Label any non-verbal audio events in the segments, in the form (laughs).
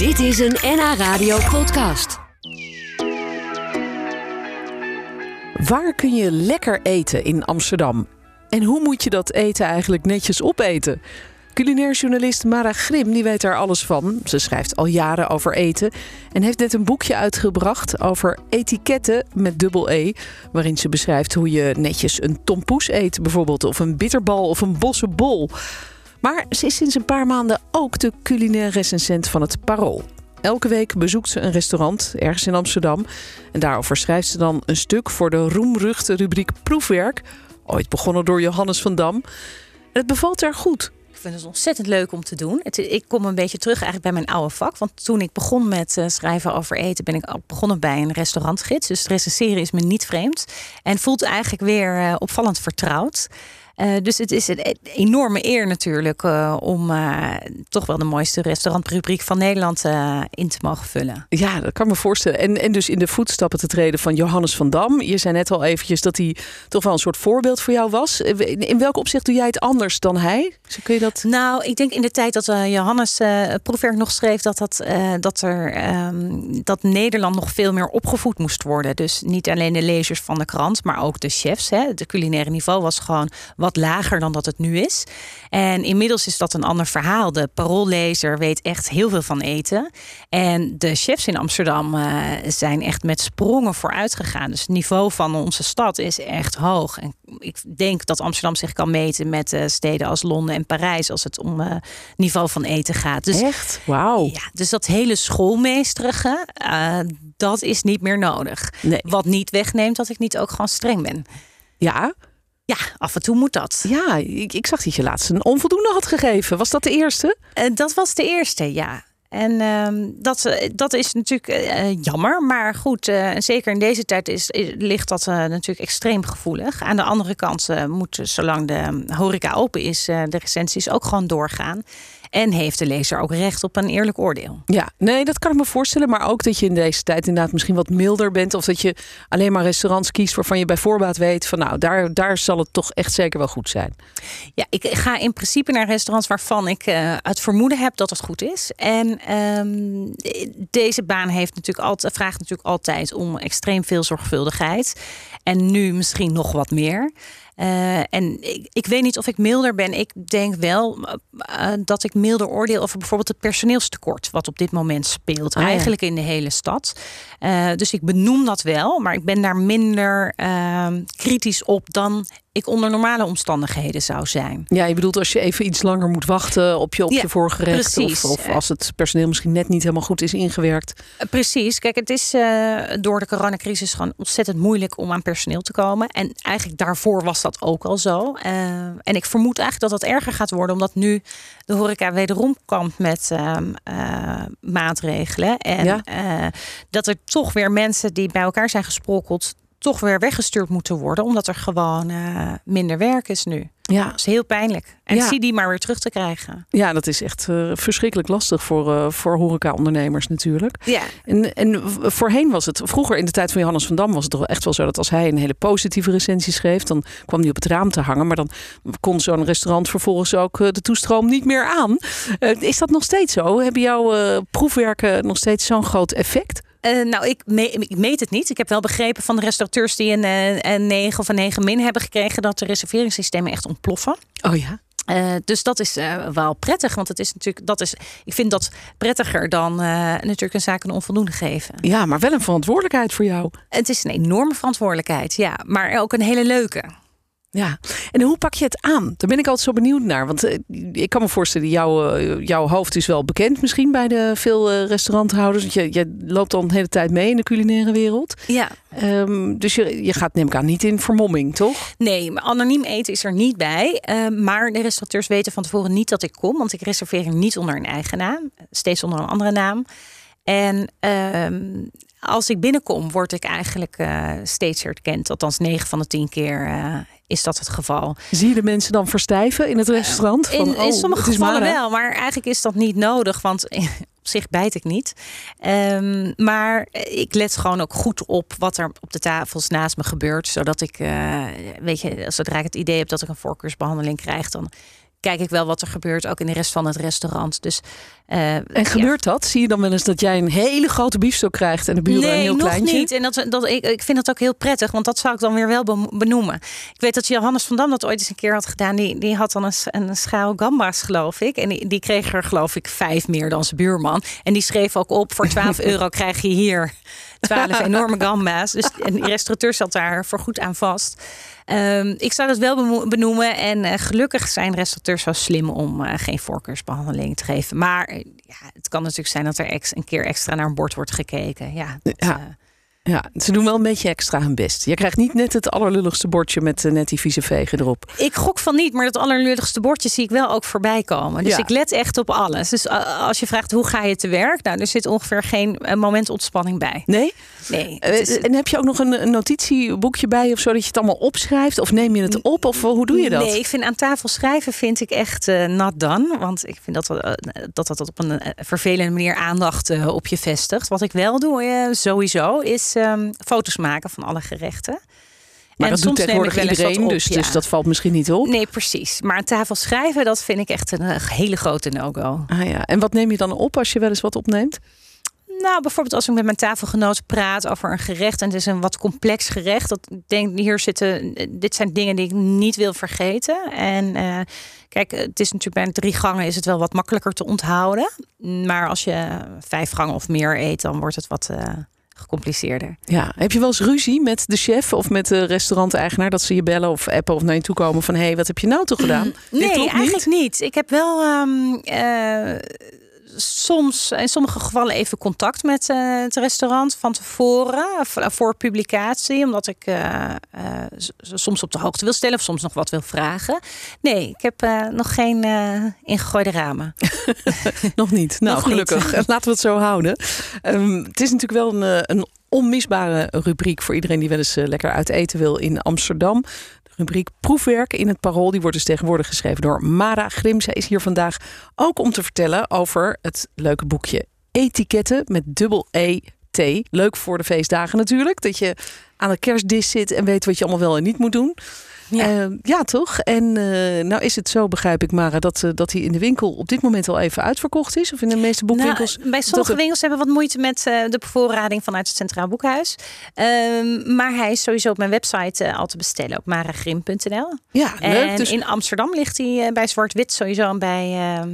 Dit is een NH Radio podcast. Waar kun je lekker eten in Amsterdam? En hoe moet je dat eten eigenlijk netjes opeten? Culinair journalist Mara Grim die weet daar alles van. Ze schrijft al jaren over eten en heeft net een boekje uitgebracht over etiketten met dubbel E, waarin ze beschrijft hoe je netjes een tompoes eet, bijvoorbeeld, of een bitterbal of een bossenbol. Maar ze is sinds een paar maanden ook de culinair recensent van het Parool. Elke week bezoekt ze een restaurant ergens in Amsterdam. En daarover schrijft ze dan een stuk voor de roemruchte rubriek Proefwerk. Ooit begonnen door Johannes van Dam. het bevalt haar goed. Ik vind het ontzettend leuk om te doen. Het, ik kom een beetje terug eigenlijk bij mijn oude vak. Want toen ik begon met uh, schrijven over eten, ben ik begonnen bij een restaurantgids. Dus recenseren is me niet vreemd. En voelt eigenlijk weer uh, opvallend vertrouwd. Uh, dus het is een enorme eer natuurlijk uh, om uh, toch wel de mooiste restaurantrubriek van Nederland in te mogen vullen. Ja, dat kan me voorstellen. En, en dus in de voetstappen te treden van Johannes van Dam. Je zei net al eventjes dat hij toch wel een soort voorbeeld voor jou was. In, in welk opzicht doe jij het anders dan hij? Dus kun je dat... Nou, ik denk in de tijd dat Johannes proefwerk nog schreef dat, dat, dat, er, um, dat Nederland nog veel meer opgevoed moest worden. Dus niet alleen de lezers van de krant, maar ook de chefs. Hè. Het culinaire niveau was gewoon wat lager dan dat het nu is. En inmiddels is dat een ander verhaal. De paroollezer weet echt heel veel van eten. En de chefs in Amsterdam uh, zijn echt met sprongen vooruit gegaan. Dus het niveau van onze stad is echt hoog. En ik denk dat Amsterdam zich kan meten met uh, steden als Londen en Parijs als het om uh, niveau van eten gaat. Dus, echt? Wauw. Ja, dus dat hele schoolmeesterige, dat is niet meer nodig. Nee. Wat niet wegneemt dat ik niet ook gewoon streng ben. Ja, ja, af en toe moet dat. Ja, ik, ik zag dat je laatst een onvoldoende had gegeven. Was dat de eerste? Uh, dat was de eerste, ja. En uh, dat, dat is natuurlijk uh, jammer. Maar goed, uh, zeker in deze tijd is, is ligt dat natuurlijk extreem gevoelig. Aan de andere kant moet, zolang de horeca open is, de recensies ook gewoon doorgaan. En heeft de lezer ook recht op een eerlijk oordeel. Ja, nee, dat kan ik me voorstellen. Maar ook dat je in deze tijd inderdaad misschien wat milder bent. Of dat je alleen maar restaurants kiest waarvan je bij voorbaat weet van nou, daar, daar zal het toch echt zeker wel goed zijn. Ja, ik ga in principe naar restaurants waarvan ik uh, het vermoeden heb dat het goed is. En um, deze baan heeft natuurlijk altijd, vraagt natuurlijk altijd om extreem veel zorgvuldigheid. En nu misschien nog wat meer. Uh, en ik, ik, weet niet of ik milder ben. Ik denk wel uh, dat ik milder oordeel over bijvoorbeeld het personeelstekort. Wat op dit moment speelt. Ah, ja. Eigenlijk in de hele stad. Uh, dus ik benoem dat wel. Maar ik ben daar minder ehm, kritisch op dan ik onder normale omstandigheden zou zijn. Ja, je bedoelt als je even iets langer moet wachten op je, op Ja, je voorgerecht. Of, of als het personeel misschien net niet helemaal goed is ingewerkt. Uh, Precies. Kijk, het is uh, door de coronacrisis gewoon ontzettend moeilijk om aan personeel te komen. En eigenlijk daarvoor was dat ook al zo. Uh, en ik vermoed eigenlijk dat dat erger gaat worden, omdat nu de horeca wederom kampt met maatregelen. En Ja. dat er toch weer mensen die bij elkaar zijn gesprokkeld, toch weer weggestuurd moeten worden, omdat er gewoon minder werk is nu. Ja, Dat is heel pijnlijk. En Ja. zie die maar weer terug te krijgen. ja dat is echt eh, verschrikkelijk lastig voor, eh voor horeca-ondernemers natuurlijk. Ja, En, en voorheen was het, vroeger in de tijd van Johannes van Dam was het toch echt wel zo dat als hij een hele positieve recensie schreef, dan kwam hij op het raam te hangen. Maar dan kon zo'n restaurant vervolgens ook eh, de toestroom niet meer aan. Eh, is dat nog steeds zo? Hebben jouw eh, proefwerken nog steeds zo'n groot effect? Eh, nou, ik, me- ik meet het niet. Ik heb wel begrepen van de restaurateurs die een, eh, een 9 of een 9 min hebben gekregen dat de reserveringssystemen echt ontploffen. Oh ja. Eh, dus dat is wel prettig, want het is natuurlijk, dat is, ik vind dat prettiger dan natuurlijk een zaak een onvoldoende geven. Ja, maar wel een verantwoordelijkheid voor jou. Het is een enorme verantwoordelijkheid, ja, maar ook een hele leuke. Ja, en hoe pak je het aan? Daar ben ik altijd zo benieuwd naar. Want eh, ik kan me voorstellen, jouw, eh, jouw hoofd is wel bekend misschien bij de veel eh, restauranthouders. Want je, je loopt al een hele tijd mee in de culinaire wereld. Ja, Ehm, dus je, je gaat neem ik aan niet in vermomming, toch? nee, maar anoniem eten is er niet bij. Eh, maar de restaurateurs weten van tevoren niet dat ik kom, want ik reserveer niet onder een eigen naam, steeds onder een andere naam. En ehm, als ik binnenkom, word ik eigenlijk eh, steeds herkend. Althans, 9 van de 10 keer eh, is dat het geval. Zie je de mensen dan verstijven in het restaurant? Van, In, in oh, sommige gevallen wel, maar eigenlijk is dat niet nodig, want (laughs) op zich bijt ik niet. Ehm, maar ik let gewoon ook goed op wat er op de tafels naast me gebeurt, zodat ik, eh, weet je, zodra ik het idee heb dat ik een voorkeursbehandeling krijg, dan kijk ik wel wat er gebeurt, ook in de rest van het restaurant. Dus, uh, en gebeurt dat? Zie je dan wel eens dat jij een hele grote biefstuk krijgt en de buren nee, een heel nog kleintje? niet. En dat, dat, ik, ik vind dat ook heel prettig, want dat zou ik dan weer wel benoemen. Ik weet dat Johannes van Dam dat ooit eens een keer had gedaan. Die, die had dan een, een schaal gamba's, geloof ik. En die, die kreeg er, geloof ik, vijf meer dan zijn buurman. En die schreef ook op: voor 12 (laughs) euro krijg je hier 12 (laughs) enorme gamba's. Dus en die restaurateur zat daar voor goed aan vast. Um, ik zou dat wel benoemen. En uh, gelukkig zijn restaurateurs zo slim om uh, geen voorkeursbehandeling te geven. Maar uh, ja, het kan natuurlijk zijn dat er ex een keer extra naar een bord wordt gekeken. Ja, dat, ja. Ja, ze doen wel een beetje extra hun best. Je krijgt niet net het allerlulligste bordje met net die vieze vegen erop. Ik gok van niet, maar dat allerlulligste bordje zie ik wel ook voorbij komen. Dus Ja. ik let echt op alles. Dus uh, als je vraagt hoe ga je te werk, nou, er zit ongeveer geen uh, moment ontspanning bij. Nee? Nee. Eh, is- En heb je ook nog een, een notitieboekje bij of zo dat je het allemaal opschrijft? Of neem je het op? Of hoe doe je dat? Nee, ik vind aan tafel schrijven vind ik echt eh not done. Want ik vind dat eh, dat, dat op een eh, vervelende manier aandacht eh, op je vestigt. Wat ik wel doe, eh, sowieso, is ehm, foto's maken van alle gerechten. Maar En dat doet soms neem ik tegenwoordig eens wat iedereen, op, dus, ja. dus dat valt misschien niet op. Nee, precies. Maar aan tafel schrijven, dat vind ik echt een hele grote no-go. Ah, ja. En wat neem je dan op als je wel eens wat opneemt? Nou, bijvoorbeeld als ik met mijn tafelgenoot praat over een gerecht en het is een wat complex gerecht. Dat ik denk, hier zitten, dit zijn dingen die ik niet wil vergeten. En eh, kijk, het is natuurlijk bij drie gangen is het wel wat makkelijker te onthouden. Maar als je vijf gangen of meer eet, dan wordt het wat eh, gecompliceerder. Ja. Heb je wel eens ruzie met de chef of met de restauranteigenaar dat ze je bellen of appen of naar je toe komen van hé, hey, wat heb je nou toch gedaan? Dit Nee, klopt eigenlijk niet. Ik heb wel ehm, eh, soms, in sommige gevallen, even contact met eh, het restaurant van tevoren v- voor publicatie, omdat ik eh, eh, soms op de hoogte wil stellen of soms nog wat wil vragen. Nee, ik heb eh, nog geen eh, ingegooide ramen. (laughs) Nog niet. Nou, Nog niet. gelukkig. (laughs) Laten we het zo houden. Ehm, het is natuurlijk wel een, eh, een onmisbare rubriek voor iedereen die wel eens eh, lekker uit eten wil in Amsterdam. Rubriek Proefwerk in het Parool. Die wordt dus tegenwoordig geschreven door Mara Grim. Zij is hier vandaag ook om te vertellen over het leuke boekje Etiketten met dubbel E-T. Leuk voor de feestdagen natuurlijk. Dat je aan de kerstdis zit en weet wat je allemaal wel en niet moet doen. Ja. Ja, ja toch? En eh, nou is het zo, begrijp ik, Mara, dat, eh, dat hij in de winkel op dit moment al even uitverkocht is. Of in de meeste boekwinkels. Nou, bij sommige winkels hebben wat moeite met eh, de bevoorrading vanuit het Centraal Boekhuis. Ehm, maar hij is sowieso op mijn website al te bestellen op maragrim.nl. ja, leuk. En Dus in Amsterdam ligt hij bij Zwart-Wit sowieso en bij ehm,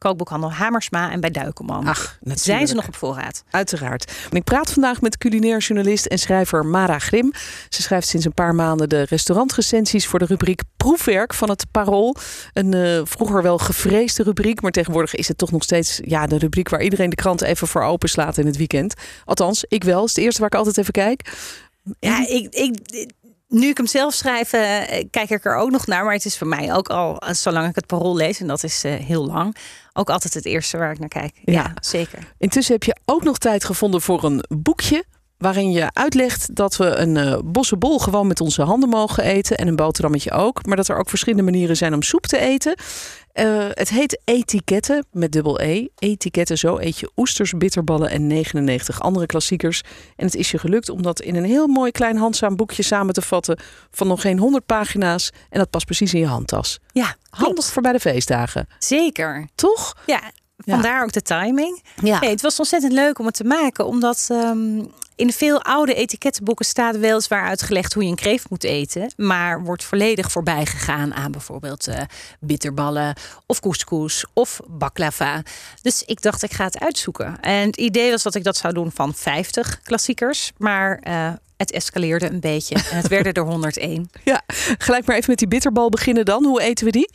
kookboekhandel Hamersma en bij Duikelman. Ach, natuurlijk. Zijn ze nog op voorraad? Uiteraard. En ik praat vandaag met culinair journalist en schrijver Mara Grim. Ze schrijft sinds een paar maanden de restaurantrecensies voor de rubriek Proefwerk van het Parool. Een eh, vroeger wel gevreesde rubriek, maar tegenwoordig is het toch nog steeds ja, de rubriek waar iedereen de krant even voor openslaat in het weekend. Althans, ik wel. Het is het eerste waar ik altijd even kijk. Ja, ik, ik, nu ik hem zelf schrijf, eh, kijk ik er ook nog naar. Maar het is voor mij ook al, eh, zolang ik het parool lees, en dat is heel lang, ook altijd het eerste waar ik naar kijk. Ja, Ja. zeker. Intussen heb je ook nog tijd gevonden voor een boekje. Waarin je uitlegt dat we een eh bossenbol gewoon met onze handen mogen eten. En een boterhammetje ook. Maar dat er ook verschillende manieren zijn om soep te eten. Eh, het heet Etiketten met dubbel E. Etiketten, zo eet je oesters, bitterballen en 99 andere klassiekers. En het is je gelukt om dat in een heel mooi klein handzaam boekje samen te vatten. Van nog geen 100 pagina's. En dat past precies in je handtas. Ja, Handig klopt. voor bij de feestdagen. Zeker. Toch? Ja, vandaar ook de timing. Ja. Het was ontzettend leuk om het te maken, omdat ehm, in veel oude etikettenboeken staat weliswaar uitgelegd hoe je een kreeft moet eten, maar wordt volledig voorbij gegaan aan bijvoorbeeld eh, bitterballen of couscous of baklava. Dus ik dacht, ik ga het uitzoeken. En het idee was dat ik dat zou doen van 50 klassiekers, maar eh, het escaleerde een beetje en het werden er 101. (laughs) Ja, gelijk maar even met die bitterbal beginnen dan. Hoe eten we die?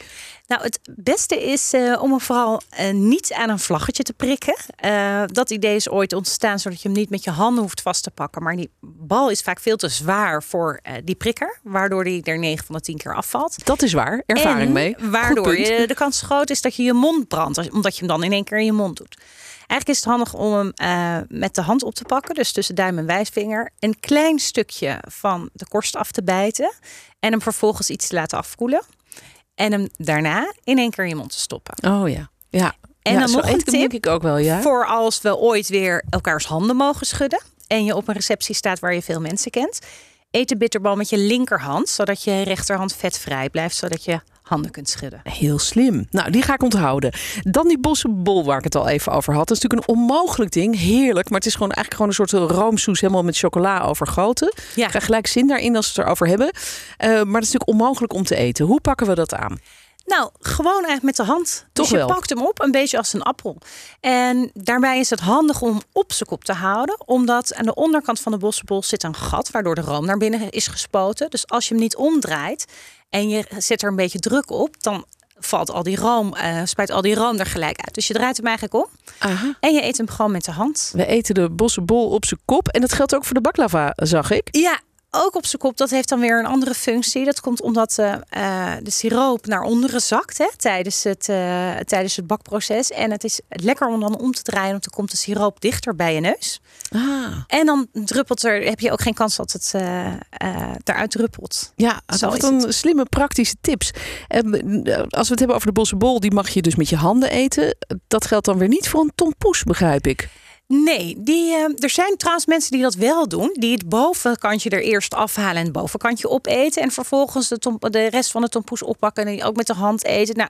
Nou, het beste is eh, om hem vooral eh, niet aan een vlaggetje te prikken. Eh, dat idee is ooit ontstaan zodat je hem niet met je handen hoeft vast te pakken. Maar die bal is vaak veel te zwaar voor die prikker, waardoor die er 9 van de 10 keer afvalt. Dat is waar. Ervaring en mee. Waardoor je, de kans groot is dat je je mond brandt, omdat je hem dan in één keer in je mond doet. Eigenlijk is het handig om hem eh, met de hand op te pakken, dus tussen duim en wijsvinger, een klein stukje van de korst af te bijten en hem vervolgens iets te laten afkoelen. En hem daarna in één keer in je mond te stoppen. Oh ja. Ja. En Ja, dan nog een tip denk ik ook wel, ja. voor als we ooit weer elkaars handen mogen schudden. En je op een receptie staat waar je veel mensen kent. Eet de bitterbal met je linkerhand, zodat je rechterhand vetvrij blijft. Zodat je handen kunt schudden. Heel slim. Nou, die ga ik onthouden. Dan die bossenbol waar ik het al even over had. Dat is natuurlijk een onmogelijk ding. Heerlijk. Maar het is gewoon eigenlijk gewoon een soort roomsoes helemaal met chocola overgoten. Ja. Ik krijg gelijk zin daarin als we het erover hebben. Eh, maar het is natuurlijk onmogelijk om te eten. Hoe pakken we dat aan? Nou, gewoon eigenlijk met de hand. Toch dus je wel? pakt hem op, een beetje als een appel. En daarbij is het handig om op zijn kop te houden. Omdat aan de onderkant van de bossenbol zit een gat... waardoor de room naar binnen is gespoten. Dus als je hem niet omdraait en je zet er een beetje druk op... dan valt al die room, eh spuit al die room er gelijk uit. Dus je draait hem eigenlijk om. Aha. En je eet hem gewoon met de hand. We eten de bossenbol op zijn kop. En dat geldt ook voor de baklava, zag ik. Ja, ook op zijn kop. Dat heeft dan weer een andere functie. Dat komt omdat eh, eh, de siroop naar onderen zakt hè, tijdens, het, eh, tijdens het bakproces. En het is lekker om dan om te draaien, want dan komt de siroop dichter bij je neus. Ah. En dan druppelt er, heb je ook geen kans dat het eh, eruit druppelt. Ja, Zo wat een slimme praktische tips. En, als we het hebben over de bossenbol, die mag je dus met je handen eten. Dat geldt dan weer niet voor een tompoes, begrijp ik. Nee, die, eh, er zijn trouwens mensen die dat wel doen. Die het bovenkantje er eerst afhalen en het bovenkantje opeten. En vervolgens de, de rest van de tompoes oppakken en die ook met de hand eten. Nou,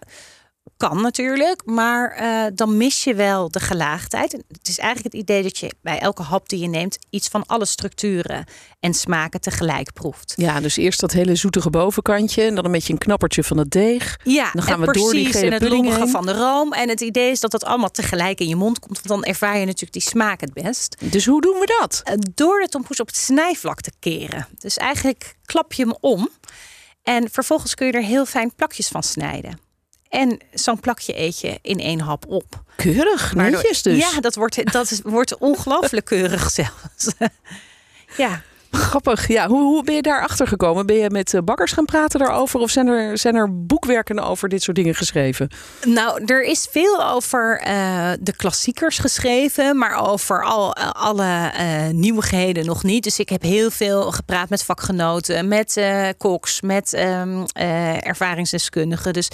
kan natuurlijk, maar eh, dan mis je wel de gelaagdheid. Het is eigenlijk het idee dat je bij elke hap die je neemt... iets van alle structuren en smaken tegelijk proeft. Ja, dus eerst dat hele zoetige bovenkantje. En dan een beetje een knappertje van het deeg. Ja, Dan gaan we door die precies gele in het van de room. En het idee is dat dat allemaal tegelijk in je mond komt. Want dan ervaar je natuurlijk die smaak het best. Dus hoe doen we dat? Eh, door de tompoes op het snijvlak te keren. Dus eigenlijk klap je hem om. En vervolgens kun je er heel fijn plakjes van snijden. En zo'n plakje eet je in één hap op. Keurig, Waardoor- netjes dus. Ja, dat wordt, dat wordt ongelooflijk keurig zelfs. (laughs) ja. Grappig. Ja, hoe, hoe ben je daar achter gekomen? Ben je met eh, bakkers gaan praten daarover? Of zijn er, zijn er boekwerken over dit soort dingen geschreven? Nou, er is veel over eh, de klassiekers geschreven, maar over al, eh, alle nieuwigheden nog niet. Dus ik heb heel veel gepraat met vakgenoten, met koks, met ehm, eh, ervaringsdeskundigen. Dus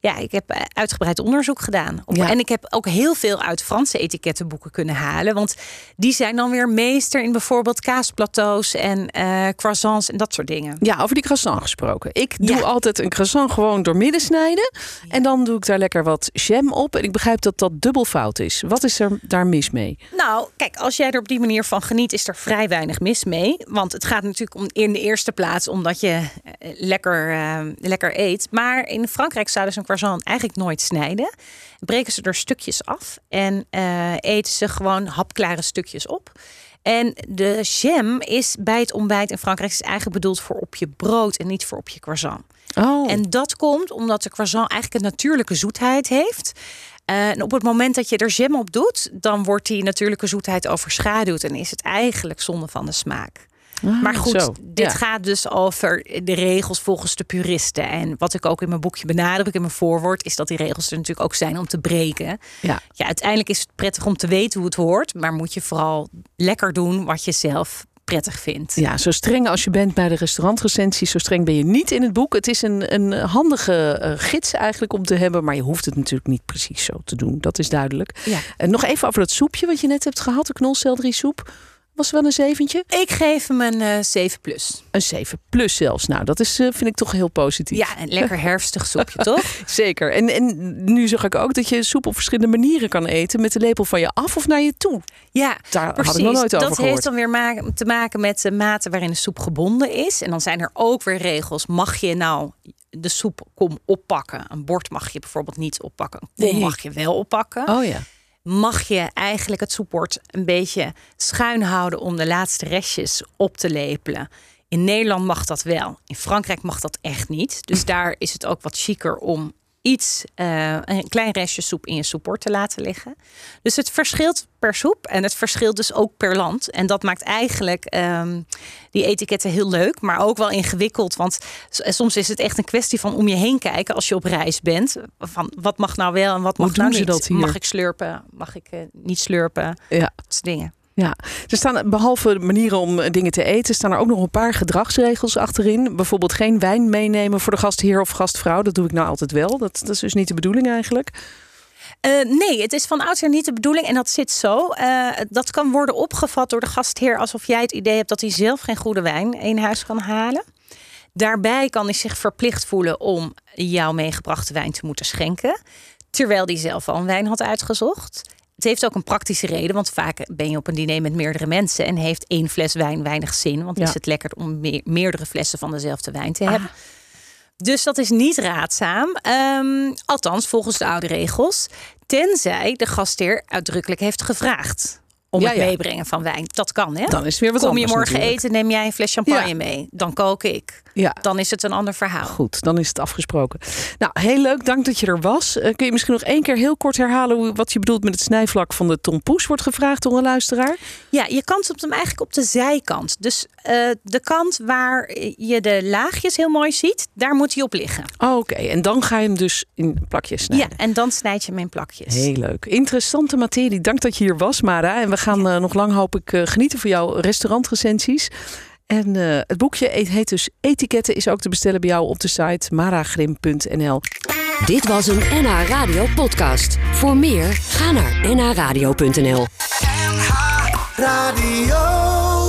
ja, ik heb eh, uitgebreid onderzoek gedaan. Op- Ja. En ik heb ook heel veel uit Franse etikettenboeken kunnen halen. Want die zijn dan weer meester in bijvoorbeeld kaasplateaus en eh, croissants en dat soort dingen. Ja, over die croissant gesproken. Ik doe Ja. altijd een croissant gewoon door midden snijden. En dan doe ik daar lekker wat jam op. En ik begrijp dat dat dubbel fout is. Wat is er daar mis mee? Nou, kijk, als jij er op die manier van geniet, is er vrij weinig mis mee. Want het gaat natuurlijk om in de eerste plaats omdat je eh, lekker, lekker eet. Maar in Frankrijk zouden ze een eigenlijk nooit snijden. Breken ze er stukjes af en eh, eten ze gewoon hapklare stukjes op. En de jam is bij het ontbijt in Frankrijk is eigenlijk bedoeld voor op je brood en niet voor op je croissant. Oh, En dat komt omdat de croissant eigenlijk een natuurlijke zoetheid heeft. Eh, En op het moment dat je er jam op doet, dan wordt die natuurlijke zoetheid overschaduwd en is het eigenlijk zonde van de smaak. Ah, Maar goed, zo. dit Ja. gaat dus over de regels volgens de puristen. En wat ik ook in mijn boekje benadruk in mijn voorwoord, is dat die regels er natuurlijk ook zijn om te breken. Ja. Ja, uiteindelijk is het prettig om te weten hoe het hoort, maar moet je vooral lekker doen wat je zelf prettig vindt. Ja, zo streng als je bent bij de restaurantrecensies, zo streng ben je niet in het boek. Het is een, een handige eh, gids eigenlijk om te hebben, maar je hoeft het natuurlijk niet precies zo te doen. Dat is duidelijk. Ja. En nog even over dat soepje wat je net hebt gehad, de knolselderiesoep. Was wel een zeventje? Ik geef hem een eh 7 plus. Een 7 plus zelfs. Nou, dat is, eh, vind ik toch heel positief. Ja, een lekker (laughs) herfstig soepje, toch? (laughs) Zeker. En, en nu zag ik ook dat je soep op verschillende manieren kan eten. Met de lepel van je af of naar je toe. Ja, Daar precies. had ik nog nooit over dat gehoord. heeft dan weer te maken met de mate waarin de soep gebonden is. En dan zijn er ook weer regels. Mag je nou de soepkom oppakken? Een bord mag je bijvoorbeeld niet oppakken. Een kom Nee. mag je wel oppakken. Oh ja. Mag je eigenlijk het soepbord een beetje schuin houden om de laatste restjes op te lepelen? In Nederland mag dat wel. In Frankrijk mag dat echt niet. Dus daar is het ook wat chiquer om iets, eh, een klein restje soep in je soepbord te laten liggen. Dus het verschilt per soep en het verschilt dus ook per land. En dat maakt eigenlijk ehm, die etiketten heel leuk, maar ook wel ingewikkeld. Want s- soms is het echt een kwestie van om je heen kijken als je op reis bent. Van wat mag nou wel en wat Hoe mag nou niet? dat hier? Mag ik slurpen? Mag ik eh, niet slurpen? Ja. Dat soort dingen. Ja, er staan behalve manieren om eh, dingen te eten, staan er ook nog een paar gedragsregels achterin. Bijvoorbeeld geen wijn meenemen voor de gastheer of gastvrouw. Dat doe ik nou altijd wel. Dat, dat is dus niet de bedoeling eigenlijk. Eh, nee, het is van oudsher niet de bedoeling en dat zit zo. Eh, dat kan worden opgevat door de gastheer alsof jij het idee hebt dat hij zelf geen goede wijn in huis kan halen. Daarbij kan hij zich verplicht voelen om jouw meegebrachte wijn te moeten schenken. Terwijl hij zelf al wijn had uitgezocht. Het heeft ook een praktische reden, want vaak ben je op een diner met meerdere mensen en heeft één fles wijn weinig zin. Want Ja. is het lekker om meer- meerdere flessen van dezelfde wijn te hebben. Dus dat is niet raadzaam. Ehm, althans, volgens de oude regels. Tenzij de gastheer uitdrukkelijk heeft gevraagd om Ja, het ja. meebrengen van wijn. Dat kan, hè? Dan is het weer wat Kom je morgen natuurlijk. eten, neem jij een fles champagne Ja. mee. Dan kook ik. Ja. Dan is het een ander verhaal. Goed, dan is het afgesproken. Nou, heel leuk. Dank dat je er was. Eh, kun je misschien nog één keer heel kort herhalen hoe, wat je bedoelt met het snijvlak van de tompoes? Wordt gevraagd door een luisteraar. Ja, je kant hem eigenlijk op de zijkant. Dus eh, de kant waar je de laagjes heel mooi ziet, daar moet hij op liggen. Oh, Oké, en dan ga je hem dus in plakjes snijden. Ja, en dan snijd je hem in plakjes. Heel leuk. Interessante materie. Dank dat je hier was, Mara. En we gaan eh, nog lang, hoop ik, eh, genieten van jouw restaurantrecensies. En eh, het boekje heet- heet dus Etiketten, is ook te bestellen bij jou op de site maragrim.nl. Dit was een NH Radio podcast. Voor meer, ga naar nhradio.nl. Radio.